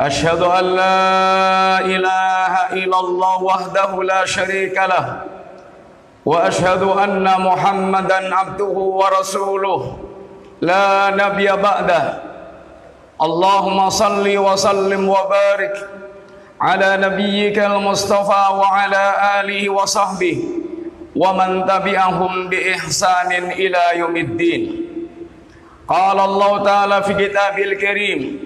أشهد أن لا إله إلا الله وحده لا شريك له وأشهد أن محمدا عبده ورسوله لا نبي بعده. اللهم صل وسلم وبارك على نبيك المصطفى وعلى آله وصحبه ومن تبعهم بإحسان إلى يوم الدين. قال الله تعالى في كتابه الكريم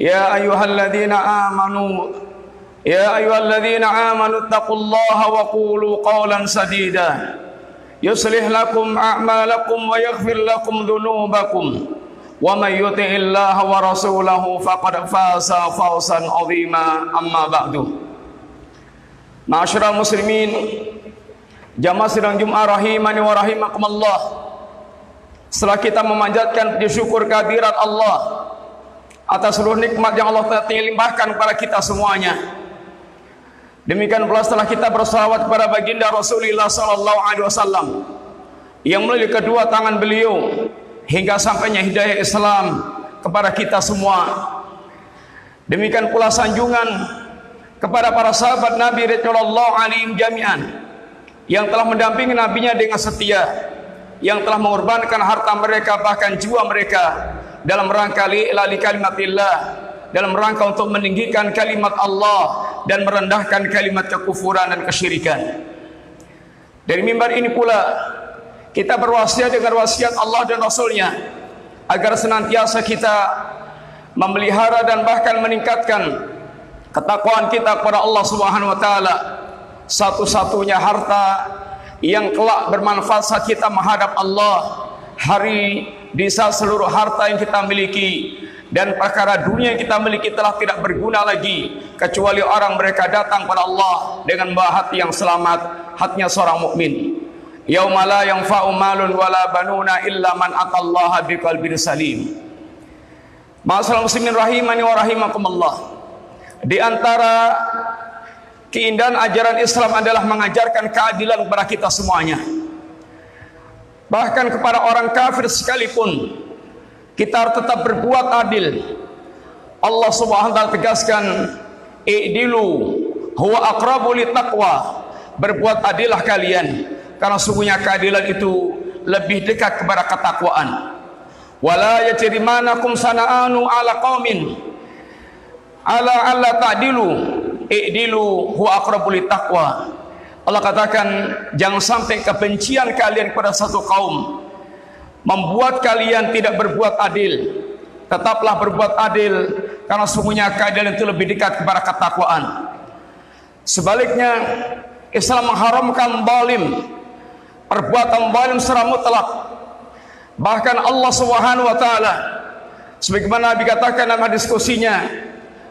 يا أيها الذين آمنوا يا أيها الذين آمنوا اتقوا الله وقولوا قولا سديدا. يصلح لكم أعمالكم ويغفر لكم ذنوبكم. ومن يطع الله ورسوله فقد فاز فوزا عظيما. أما بعد معاشر المسلمين jamaah sidang Jumat rahimani wa rahimakumullah setelah kita memanjatkan puji syukur kehadirat Allah atas seluruh nikmat yang Allah telah limpahkan kepada kita semuanya Demikian pula setelah kita bersalawat kepada baginda Rasulullah sallallahu alaihi wasallam yang melalui kedua tangan beliau hingga sampainya hidayah Islam kepada kita semua. Demikian pula sanjungan kepada para sahabat Nabi radhiyallahu alaihim jami'an yang telah mendampingi nabinya dengan setia, yang telah mengorbankan harta mereka bahkan jiwa mereka dalam rangka li'la kalimatillah dalam rangka untuk meninggikan kalimat Allah dan merendahkan kalimat kekufuran dan kesyirikan. Dari mimbar ini pula kita berwasiat dengan wasiat Allah dan Rasulnya agar senantiasa kita memelihara dan bahkan meningkatkan ketakwaan kita kepada Allah Subhanahu wa taala satu-satunya harta yang kelak bermanfaat saat kita menghadap Allah hari di saat seluruh harta yang kita miliki dan perkara dunia yang kita miliki telah tidak berguna lagi kecuali orang mereka datang kepada Allah dengan bawa hati yang selamat hatinya seorang mukmin. Yauma la yanfa'u malun wala banuna illa man atallaha biqalbin salim. Masalah muslimin rahimani wa rahimakumullah. Di antara keindahan ajaran Islam adalah mengajarkan keadilan kepada kita semuanya bahkan kepada orang kafir sekalipun kita harus tetap berbuat adil. Allah Subhanahu wa taala tegaskan, "I'dilu huwa aqrabu taqwa." Berbuat adillah kalian karena sungguhnya keadilan itu lebih dekat kepada ketakwaan. Wala yajrimanakum sana'anu ala qaumin ala alla ta'dilu i'dilu huwa aqrabu taqwa. Allah katakan jangan sampai kebencian kalian kepada satu kaum membuat kalian tidak berbuat adil. Tetaplah berbuat adil karena sungguhnya keadilan itu lebih dekat kepada ketakwaan. Sebaliknya Islam mengharamkan zalim. Perbuatan zalim secara mutlak. Bahkan Allah Subhanahu wa taala sebagaimana Nabi katakan dalam diskusinya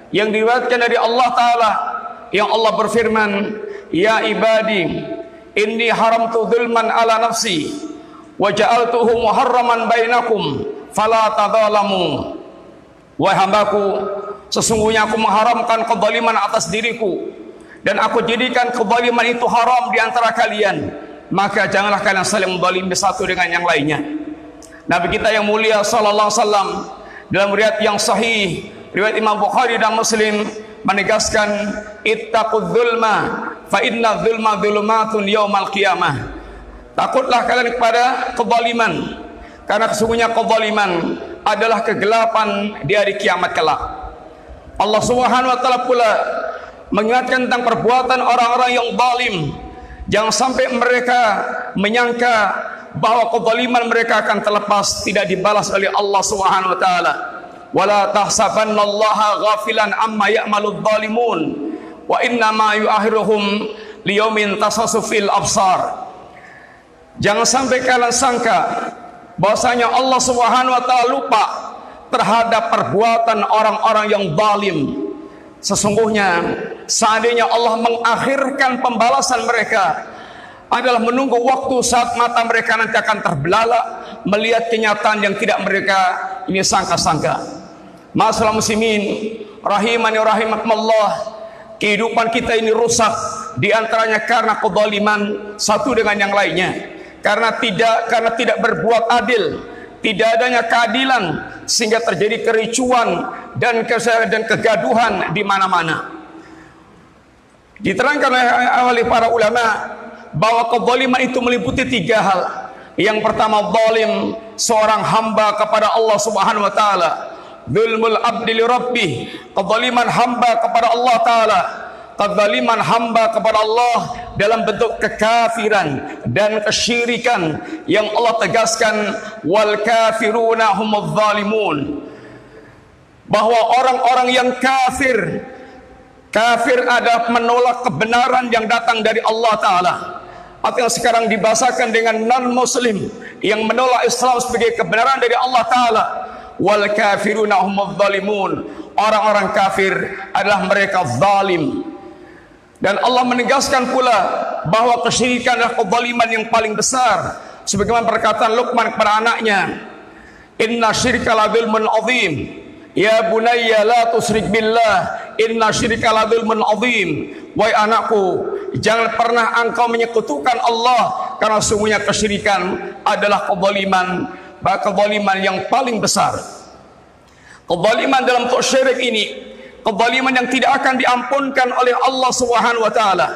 yang diriwayatkan dari Allah taala yang Allah berfirman ya ibadi inni haramtu dzulman ala nafsi wa ja'altuhu muharraman bainakum fala tadzalamu wahai hambaku sesungguhnya aku mengharamkan kezaliman atas diriku dan aku jadikan kezaliman itu haram di antara kalian. Maka janganlah kalian saling menzalimi satu dengan yang lainnya. Nabi kita yang mulia sallallahu alaihi wasallam dalam riwayat yang sahih riwayat Imam Bukhari dan Muslim menegaskan ittaqudz zulma fa inna dzulma dzulumatun yaumal qiyamah Takutlah kalian kepada kezaliman karena sesungguhnya kezaliman adalah kegelapan di hari kiamat kelak. Allah Subhanahu wa taala pula mengingatkan tentang perbuatan orang-orang yang zalim. Jangan sampai mereka menyangka bahawa kezaliman mereka akan terlepas tidak dibalas oleh Allah Subhanahu wa taala. Wala tahsabannallaha ghafilan amma ya'maludz zalimun wa inna ma yu'akhiruhum liyaumin tasasufil absar. Jangan sampai kalian sangka bahwasanya Allah Subhanahu wa taala lupa terhadap perbuatan orang-orang yang zalim. Sesungguhnya seandainya Allah mengakhirkan pembalasan mereka adalah menunggu waktu saat mata mereka nanti akan terbelalak melihat kenyataan yang tidak mereka ini sangka-sangka. Masalah muslimin rahimani rahimakumullah kehidupan kita ini rusak di antaranya karena kezaliman satu dengan yang lainnya karena tidak karena tidak berbuat adil tidak adanya keadilan sehingga terjadi kericuan dan dan kegaduhan di mana-mana. Diterangkan oleh para ulama bahwa kezaliman itu meliputi tiga hal. Yang pertama zalim seorang hamba kepada Allah Subhanahu wa taala. Zulmul abdi li rabbih, kezaliman hamba kepada Allah taala. Kezaliman hamba kepada Allah dalam bentuk kekafiran dan kesyirikan yang Allah tegaskan wal kafiruna humudz zalimun. Bahwa orang-orang yang kafir kafir adalah menolak kebenaran yang datang dari Allah taala. Atau yang sekarang dibahasakan dengan non muslim yang menolak Islam sebagai kebenaran dari Allah taala wal kafiruna humudz zalimun orang-orang kafir adalah mereka zalim dan Allah menegaskan pula bahawa kesyirikan adalah kezaliman yang paling besar. Sebagaimana perkataan Luqman kepada anaknya, Inna syirka la zulmun azim. Ya bunayya la tusrik billah. Inna syirka la zulmun azim. Wahai anakku, jangan pernah engkau menyekutukan Allah karena sungguhnya kesyirikan adalah kezaliman, kezaliman yang paling besar. Kezaliman dalam tok syirik ini kezaliman yang tidak akan diampunkan oleh Allah Subhanahu wa taala.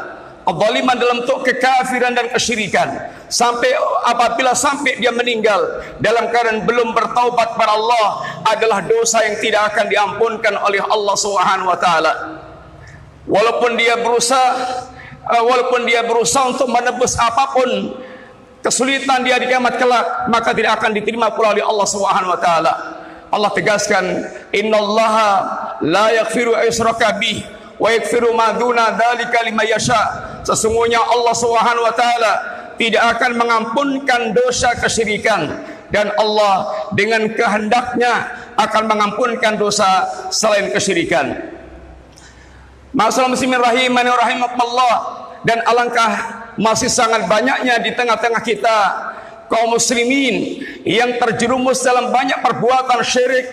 Kezaliman dalam bentuk kekafiran dan kesyirikan sampai apabila sampai dia meninggal dalam keadaan belum bertaubat kepada Allah adalah dosa yang tidak akan diampunkan oleh Allah Subhanahu wa taala. Walaupun dia berusaha uh, walaupun dia berusaha untuk menebus apapun kesulitan dia di kiamat kelak maka tidak akan diterima pula oleh Allah Subhanahu wa taala. Allah tegaskan innallaha la yaghfiru aysraka bih wa yaghfiru ma duna dzalika liman yasha. Sesungguhnya Allah Subhanahu wa taala tidak akan mengampunkan dosa kesyirikan dan Allah dengan kehendaknya akan mengampunkan dosa selain kesyirikan. Masalah muslimin rahimani rahimakumullah dan alangkah masih sangat banyaknya di tengah-tengah kita kaum muslimin yang terjerumus dalam banyak perbuatan syirik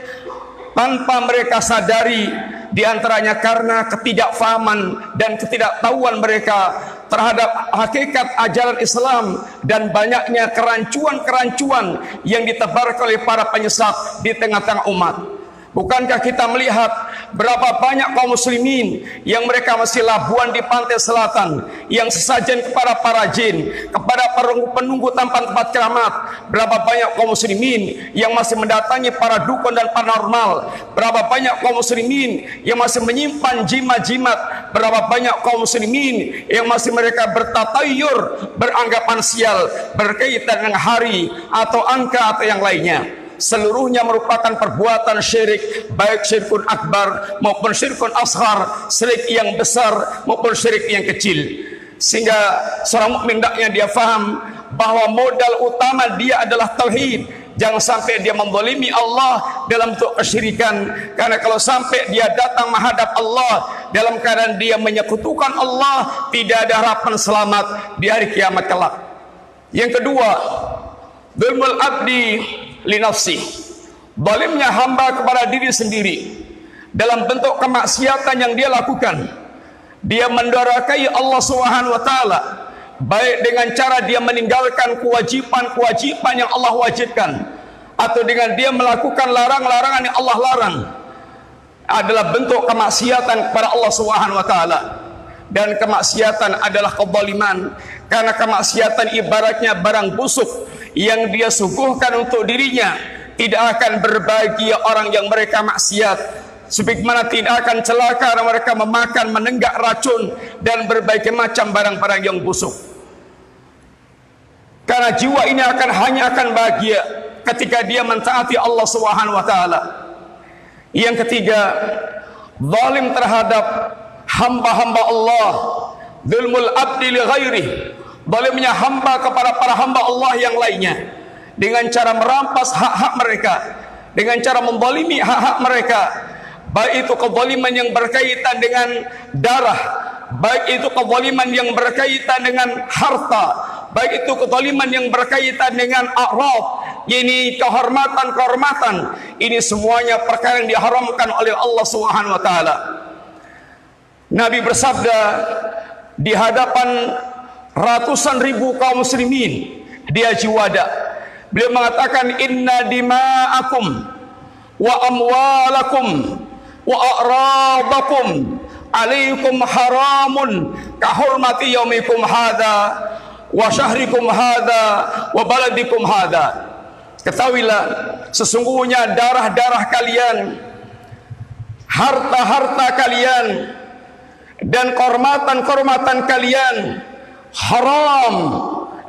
tanpa mereka sadari di antaranya karena ketidakfahaman dan ketidaktahuan mereka terhadap hakikat ajaran Islam dan banyaknya kerancuan-kerancuan yang ditebarkan oleh para penyesat di tengah-tengah umat. Bukankah kita melihat berapa banyak kaum muslimin yang mereka masih labuan di pantai selatan yang sesajen kepada para jin, kepada penunggu tanpa tempat keramat. Berapa banyak kaum muslimin yang masih mendatangi para dukun dan paranormal. Berapa banyak kaum muslimin yang masih menyimpan jimat-jimat. Berapa banyak kaum muslimin yang masih mereka bertatayur, beranggapan sial, berkaitan dengan hari atau angka atau yang lainnya seluruhnya merupakan perbuatan syirik baik syirkun akbar maupun syirkun ashar syirik yang besar maupun syirik yang kecil. Sehingga seorang mukmin hendaknya dia faham bahawa modal utama dia adalah tauhid. Jangan sampai dia menzalimi Allah dalam bentuk kesyirikan. Karena kalau sampai dia datang menghadap Allah dalam keadaan dia menyekutukan Allah tidak ada harapan selamat di hari kiamat kelak. Yang kedua Dhulmul abdi li nafsi. Zalimnya hamba kepada diri sendiri dalam bentuk kemaksiatan yang dia lakukan. Dia mendarakai Allah Subhanahu wa taala baik dengan cara dia meninggalkan kewajiban-kewajiban yang Allah wajibkan atau dengan dia melakukan larang-larangan yang Allah larang adalah bentuk kemaksiatan kepada Allah Subhanahu wa taala dan kemaksiatan adalah kezaliman karena kemaksiatan ibaratnya barang busuk yang dia suguhkan untuk dirinya tidak akan berbahagia orang yang mereka maksiat. Sebagaimana tidak akan celaka mereka memakan menenggak racun dan berbagai macam barang-barang yang busuk. Karena jiwa ini akan hanya akan bahagia ketika dia mentaati Allah Subhanahu wa taala. Yang ketiga zalim terhadap hamba-hamba Allah zulmul abdi li ghairi zalimnya hamba kepada para hamba Allah yang lainnya. Dengan cara merampas hak-hak mereka. Dengan cara membalimi hak-hak mereka. Baik itu kezaliman yang berkaitan dengan darah. Baik itu kezaliman yang berkaitan dengan harta. Baik itu kezaliman yang berkaitan dengan a'raf. Ini kehormatan-kehormatan. Ini semuanya perkara yang diharamkan oleh Allah taala. Nabi bersabda di hadapan ratusan ribu kaum muslimin di Haji Wada beliau mengatakan inna dima'akum wa amwalakum wa a'radakum alaikum haramun kahurmati yaumikum hadha wa syahrikum hadha wa baladikum hadha. Ketahuilah sesungguhnya darah-darah kalian harta-harta kalian dan kehormatan-kehormatan kalian haram.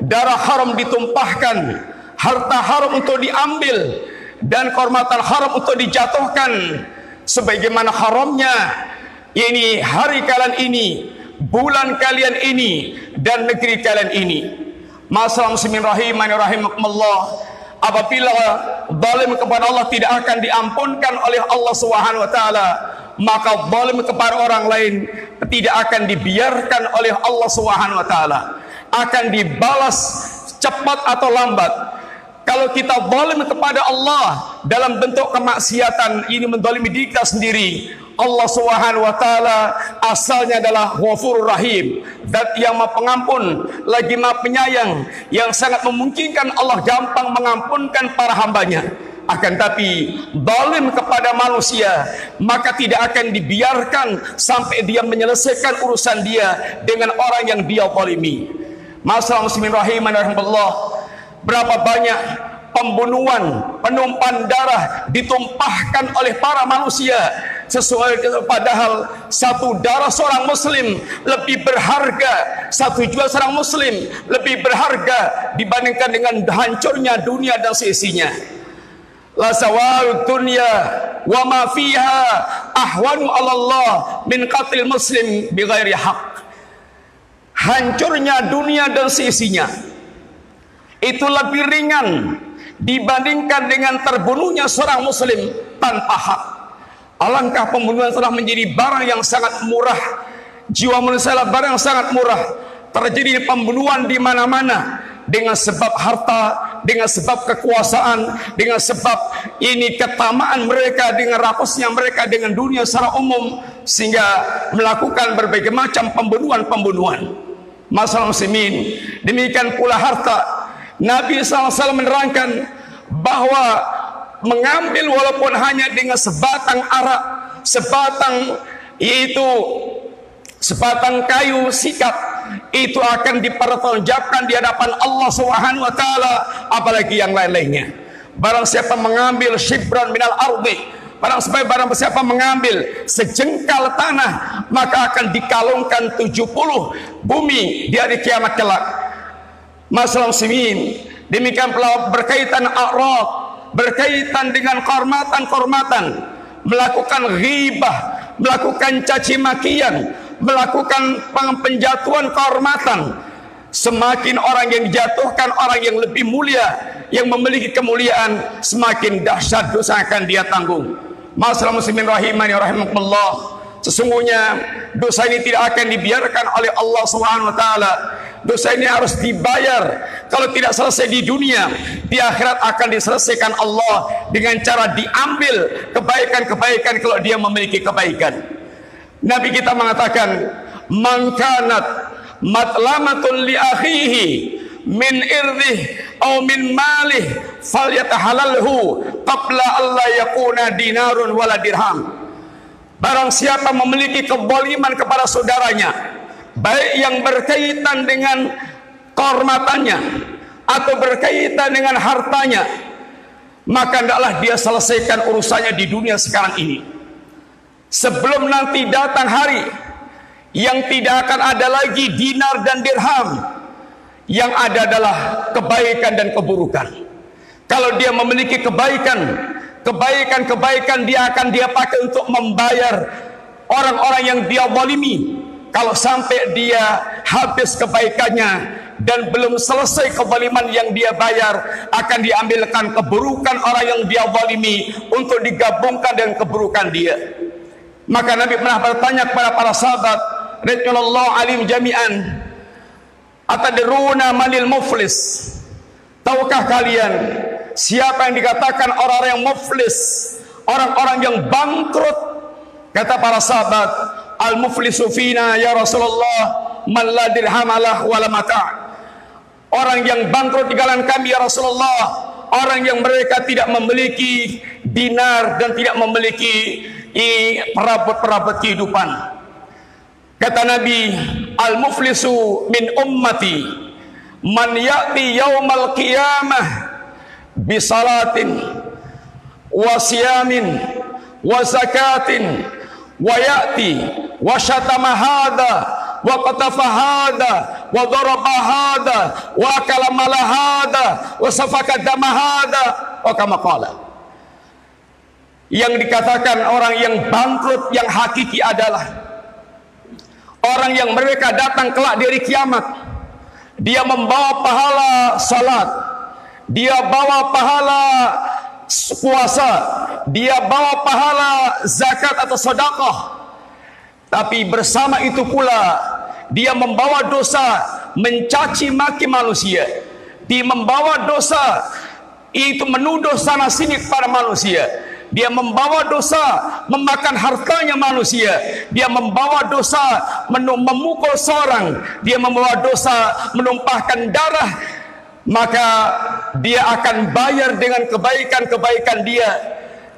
Darah haram ditumpahkan. Harta haram untuk diambil. Dan kehormatan haram untuk dijatuhkan. Sebagaimana haramnya ini hari kalian ini bulan kalian ini dan negeri kalian ini. Masalah muslimin rahimani rahimakumullah apabila zalim kepada Allah tidak akan diampunkan oleh Allah Subhanahu wa taala maka zalim kepada orang lain tidak akan dibiarkan oleh Allah Subhanahu wa taala. Akan dibalas cepat atau lambat. Kalau kita zalim kepada Allah dalam bentuk kemaksiatan ini mendolimi diri kita sendiri Allah Subhanahu wa taala asalnya adalah Ghafurur Rahim. Zat yang Maha Pengampun lagi Maha Penyayang yang sangat memungkinkan Allah gampang mengampunkan para hambanya. Akan tapi zalim kepada manusia maka tidak akan dibiarkan sampai dia menyelesaikan urusan dia dengan orang yang dia zalimi. Masalah muslimin rahiman rahimallahu berapa banyak pembunuhan, penumpahan darah ditumpahkan oleh para manusia sesuai padahal satu darah seorang muslim lebih berharga satu jiwa seorang muslim lebih berharga dibandingkan dengan hancurnya dunia dan seisinya la sawal dunya wa ma fiha ahwanu ala Allah min qatil muslim bighairi haq hancurnya dunia dan seisinya itu lebih ringan dibandingkan dengan terbunuhnya seorang muslim tanpa hak. Alangkah pembunuhan telah menjadi barang yang sangat murah. Jiwa manusia adalah barang yang sangat murah. Terjadi pembunuhan di mana-mana dengan sebab harta, dengan sebab kekuasaan, dengan sebab ini ketamaan mereka dengan rapasnya mereka dengan dunia secara umum sehingga melakukan berbagai macam pembunuhan-pembunuhan. Masalah muslimin, demikian pula harta Nabi SAW menerangkan bahawa mengambil walaupun hanya dengan sebatang arak, sebatang yaitu sebatang kayu sikat itu akan dipertanggungjawabkan di hadapan Allah Subhanahu wa taala apalagi yang lain-lainnya. Barang siapa mengambil shibran minal ardi Barang siapa, barang siapa mengambil sejengkal tanah maka akan dikalungkan 70 bumi di hari kiamat kelak masalah muslimin demikian pula berkaitan a'rad berkaitan dengan kehormatan-kehormatan melakukan ghibah melakukan caci makian melakukan penjatuhan kehormatan. Semakin orang yang dijatuhkan orang yang lebih mulia yang memiliki kemuliaan semakin dahsyat dosa akan dia tanggung. Masalah muslimin rahimani rahimakumullah. Sesungguhnya dosa ini tidak akan dibiarkan oleh Allah Subhanahu wa taala. Dosa ini harus dibayar. Kalau tidak selesai di dunia, di akhirat akan diselesaikan Allah dengan cara diambil kebaikan-kebaikan kalau dia memiliki kebaikan. Nabi kita mengatakan, "Man kanat matlamatun li akhihi min irdih atau min malih falyatahalalhu qabla alla yakuna dinarun wala dirham." Barang siapa memiliki keboliman kepada saudaranya Baik yang berkaitan dengan kehormatannya Atau berkaitan dengan hartanya maka hendaklah dia selesaikan urusannya di dunia sekarang ini. Sebelum nanti datang hari yang tidak akan ada lagi dinar dan dirham, yang ada adalah kebaikan dan keburukan. Kalau dia memiliki kebaikan, kebaikan-kebaikan dia akan dia pakai untuk membayar orang-orang yang dia zalimi. Kalau sampai dia habis kebaikannya dan belum selesai kezaliman yang dia bayar, akan diambilkan keburukan orang yang dia zalimi untuk digabungkan dengan keburukan dia. Maka Nabi pernah bertanya kepada para sahabat, "Radhiyallahu alim jami'an, atadruna manil muflis?" Tahukah kalian siapa yang dikatakan orang-orang yang muflis, orang-orang yang bangkrut? Kata para sahabat, al-muflisu fina ya Rasulullah man la dirhamalah wala mata'. Orang yang bangkrut di kalangan kami ya Rasulullah, orang yang mereka tidak memiliki dinar dan tidak memiliki perabot-perabot kehidupan. Kata Nabi, al-muflisu min ummati man ya'ti yaumal qiyamah bi salatin wa siyamin wa zakatin ya'ti wa daraba hadha wa akala mala hadha wa safaka dama hadha. Wa kama qala. Yang dikatakan orang yang bangkrut yang hakiki adalah orang yang mereka datang kelak dari kiamat. Dia membawa pahala salat. Dia bawa pahala puasa dia bawa pahala zakat atau sedekah. Tapi bersama itu pula dia membawa dosa mencaci maki manusia. Dia membawa dosa itu menuduh sana sini kepada manusia. Dia membawa dosa memakan hartanya manusia. Dia membawa dosa memukul seorang. Dia membawa dosa menumpahkan darah. Maka dia akan bayar dengan kebaikan-kebaikan dia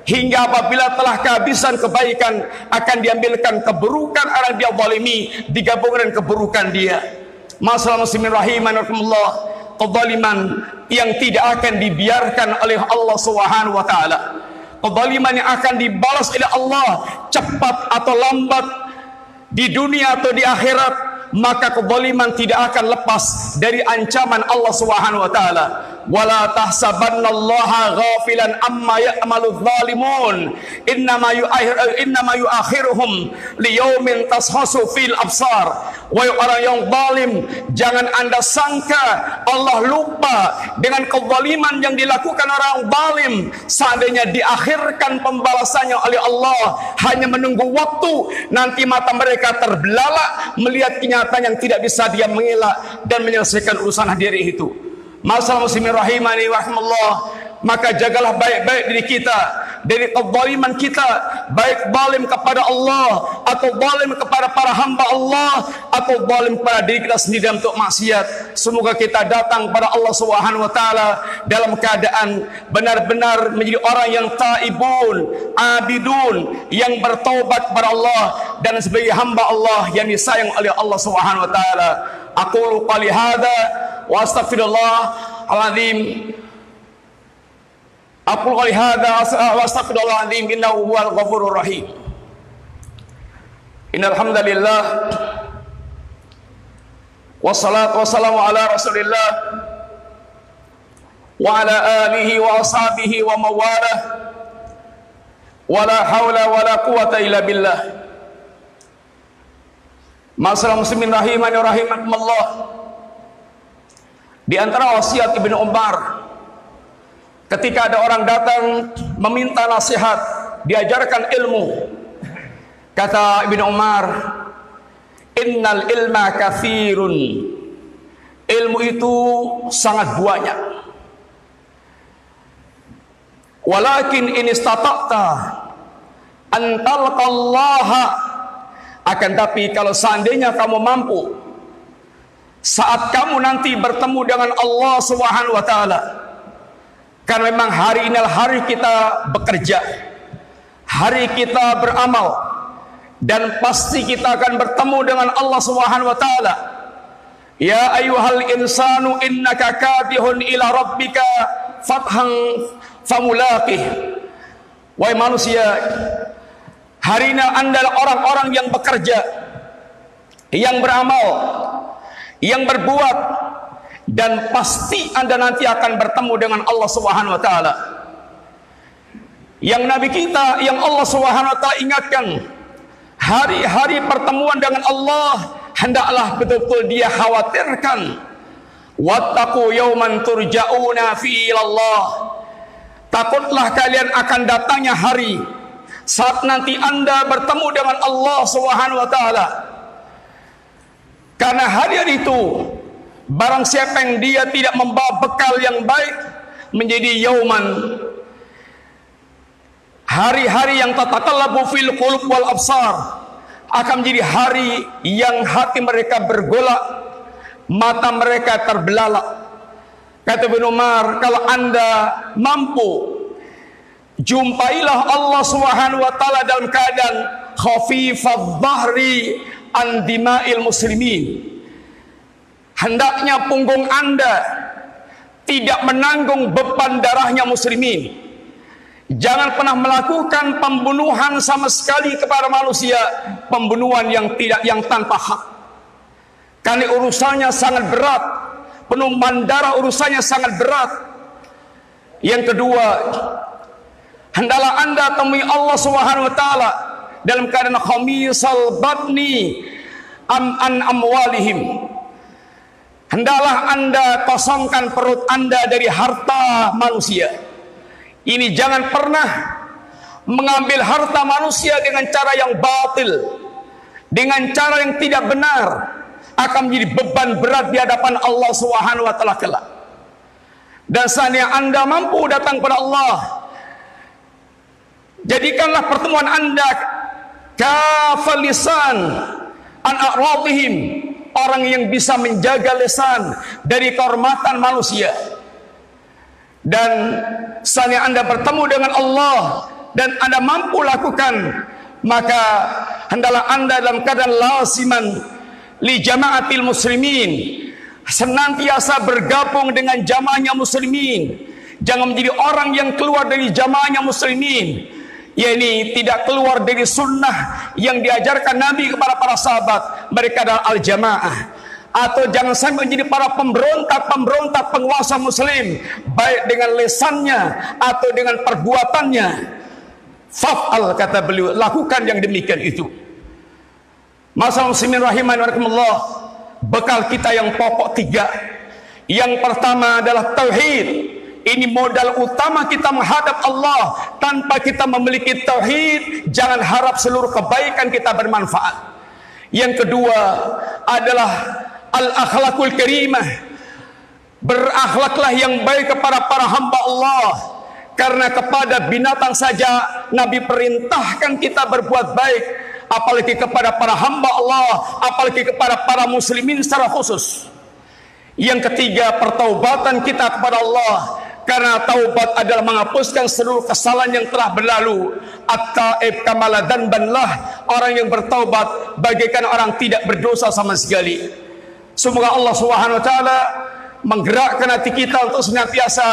hingga apabila telah kehabisan kebaikan akan diambilkan keburukan orang dia zalimi digabungkan dengan keburukan dia. Masalah muslimin rahimanallah kezaliman yang tidak akan dibiarkan oleh Allah Subhanahu wa taala. Kezaliman yang akan dibalas oleh Allah cepat atau lambat di dunia atau di akhirat maka kezaliman tidak akan lepas dari ancaman Allah Subhanahu wa taala. Wala tahsabannallaha ghafilan amma ya'malu dhalimun innama yu'akhir innama yu'akhiruhum liyaumin tashasu fil absar. Wa orang yang zalim jangan anda sangka Allah lupa dengan kezaliman yang dilakukan orang zalim. Seandainya diakhirkan pembalasannya oleh Allah hanya menunggu waktu nanti mata mereka terbelalak melihat kenyataan yang tidak bisa dia mengelak dan menyelesaikan urusan diri itu. Masalah muslimin rahimani rahimullah maka jagalah baik-baik diri kita dari kezaliman kita baik zalim kepada Allah atau zalim kepada para hamba Allah atau zalim kepada diri kita sendiri untuk maksiat semoga kita datang kepada Allah Subhanahu wa taala dalam keadaan benar-benar menjadi orang yang taibun abidun yang bertaubat kepada Allah dan sebagai hamba Allah yang disayang oleh Allah Subhanahu wa taala. Aku qali hadza wa astaghfirullah alazim aku qali hadza wa astaghfirullah alazim innahu huwal ghafurur rahim innal hamdalillah wassalatu wassalamu ala rasulillah wa ala alihi wa ashabihi wa mawalah wala haula wala quwata illa billah Masalah muslimin rahimani rahimakumullah. Di antara wasiat Ibnu Umar ketika ada orang datang meminta nasihat, diajarkan ilmu. Kata Ibnu Umar, "Innal ilma kathirun." Ilmu itu sangat banyak. Walakin in istata'ta an talqallaha akan tapi kalau seandainya kamu mampu saat kamu nanti bertemu dengan Allah Subhanahu wa taala karena memang hari ini adalah hari kita bekerja. Hari kita beramal. Dan pasti kita akan bertemu dengan Allah taala. Ya ayyuhal insanu innaka kadihun ila rabbika fathan famulaqih. Wahai manusia hari ini anda adalah orang-orang yang bekerja yang beramal yang berbuat dan pasti anda nanti akan bertemu dengan Allah Subhanahu wa taala. Yang nabi kita yang Allah Subhanahu wa taala ingatkan hari-hari pertemuan dengan Allah hendaklah betul-betul dia khawatirkan. Wattaqu yawman turja'una fi Allah takutlah kalian akan datangnya hari saat nanti anda bertemu dengan Allah Subhanahu wa taala. Karena hari itu barang siapa yang dia tidak membawa bekal yang baik menjadi yauman hari-hari yang tatakallabu fil qulub wal absar akan menjadi hari yang hati mereka bergolak mata mereka terbelalak. Kata Ibn Umar, kalau anda mampu, jumpailah Allah Subhanahu wa taala dalam keadaan khafifadh dhahri an dima'il muslimin. Hendaknya punggung anda tidak menanggung beban darahnya muslimin. Jangan pernah melakukan pembunuhan sama sekali kepada manusia, pembunuhan yang tidak yang tanpa hak. Karena urusannya sangat berat. Penuh mandara urusannya sangat berat. Yang kedua, hendaklah anda temui Allah Subhanahu wa taala dalam keadaan khamisal batni am an amwalihim. Hendaklah anda kosongkan perut anda dari harta manusia. Ini jangan pernah mengambil harta manusia dengan cara yang batil, dengan cara yang tidak benar akan menjadi beban berat di hadapan Allah kelak. Dan seandainya Anda mampu datang kepada Allah, jadikanlah pertemuan Anda kafalisan an a'radihim orang yang bisa menjaga lisan dari kehormatan manusia. Dan seandainya Anda bertemu dengan Allah dan Anda mampu lakukan maka hendaklah Anda dalam keadaan lasiman li jamaatil muslimin senantiasa bergabung dengan jamaahnya muslimin jangan menjadi orang yang keluar dari jamaahnya muslimin yakni tidak keluar dari sunnah yang diajarkan Nabi kepada para sahabat. Mereka adalah al jamaah atau jangan sampai menjadi para pemberontak-pemberontak penguasa muslim. Baik dengan lesannya atau dengan perbuatannya. Faf'al kata beliau. Lakukan yang demikian itu. Masalah muslimin rahiman warahmatullah Bekal kita yang pokok tiga. Yang pertama adalah Tauhid ini modal utama kita menghadap Allah. Tanpa kita memiliki Tauhid Jangan harap seluruh kebaikan kita bermanfaat. Yang kedua adalah Al-akhlakul karimah. Berakhlaklah yang baik kepada para hamba Allah. Karena kepada binatang saja Nabi perintahkan kita berbuat baik. Apalagi kepada para hamba Allah, apalagi kepada para muslimin secara khusus. Yang ketiga, pertaubatan kita kepada Allah karena taubat adalah menghapuskan seluruh kesalahan yang telah berlalu. At-taib kamala dan banlah orang yang bertaubat bagaikan orang tidak berdosa sama sekali. Semoga Allah Subhanahu wa taala menggerakkan hati kita untuk senantiasa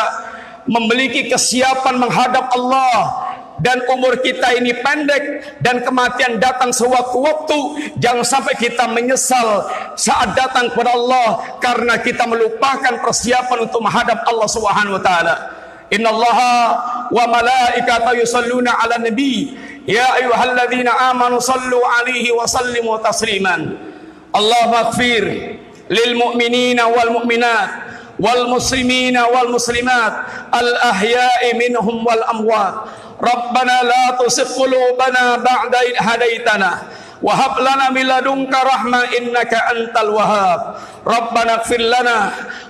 memiliki kesiapan menghadap Allah dan umur kita ini pendek dan kematian datang sewaktu-waktu. Jangan sampai kita menyesal saat datang kepada Allah karena kita melupakan persiapan untuk menghadap Allah Subhanahu wa taala. Innallaha wa malaikatahu yusalluna ala nabi. Ya ayyuhalladzina amanu sallu alaihi wa sallimu tasliman. Allahumma ighfir lil mu'minina wal mu'minat al ahya'i minhum wal amwat ربنا لا تسق قلوبنا بعد إذ هديتنا وهب لنا من لدنك رحمة إنك أنت الوهاب. ربنا اغفر لنا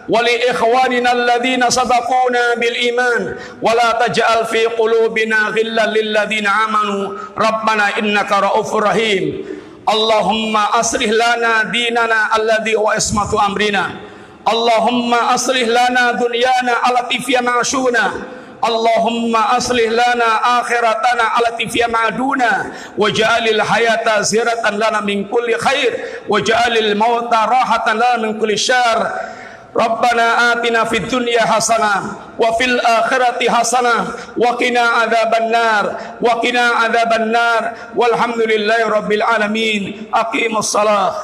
ولإخواننا الذين سبقونا بالإيمان ولا تجعل في قلوبنا غلا للذين آمنوا. ربنا إنك رؤوف رحيم. اللهم أصلح لنا ديننا الذي هو اسمة أمرنا. اللهم أصلح لنا دنيانا التي فيها معشونا اللهم أصلح لنا آخرتنا التي فيها معدونا وجعل الحياة زيرة لنا من كل خير. وجعل الموت راحة لنا من كل شر. ربنا آتنا في الدنيا حسنة وفي الآخرة حسنة. وقنا عذاب النار. وقنا عذاب النار. والحمد لله رب العالمين. أقيموا الصلاة.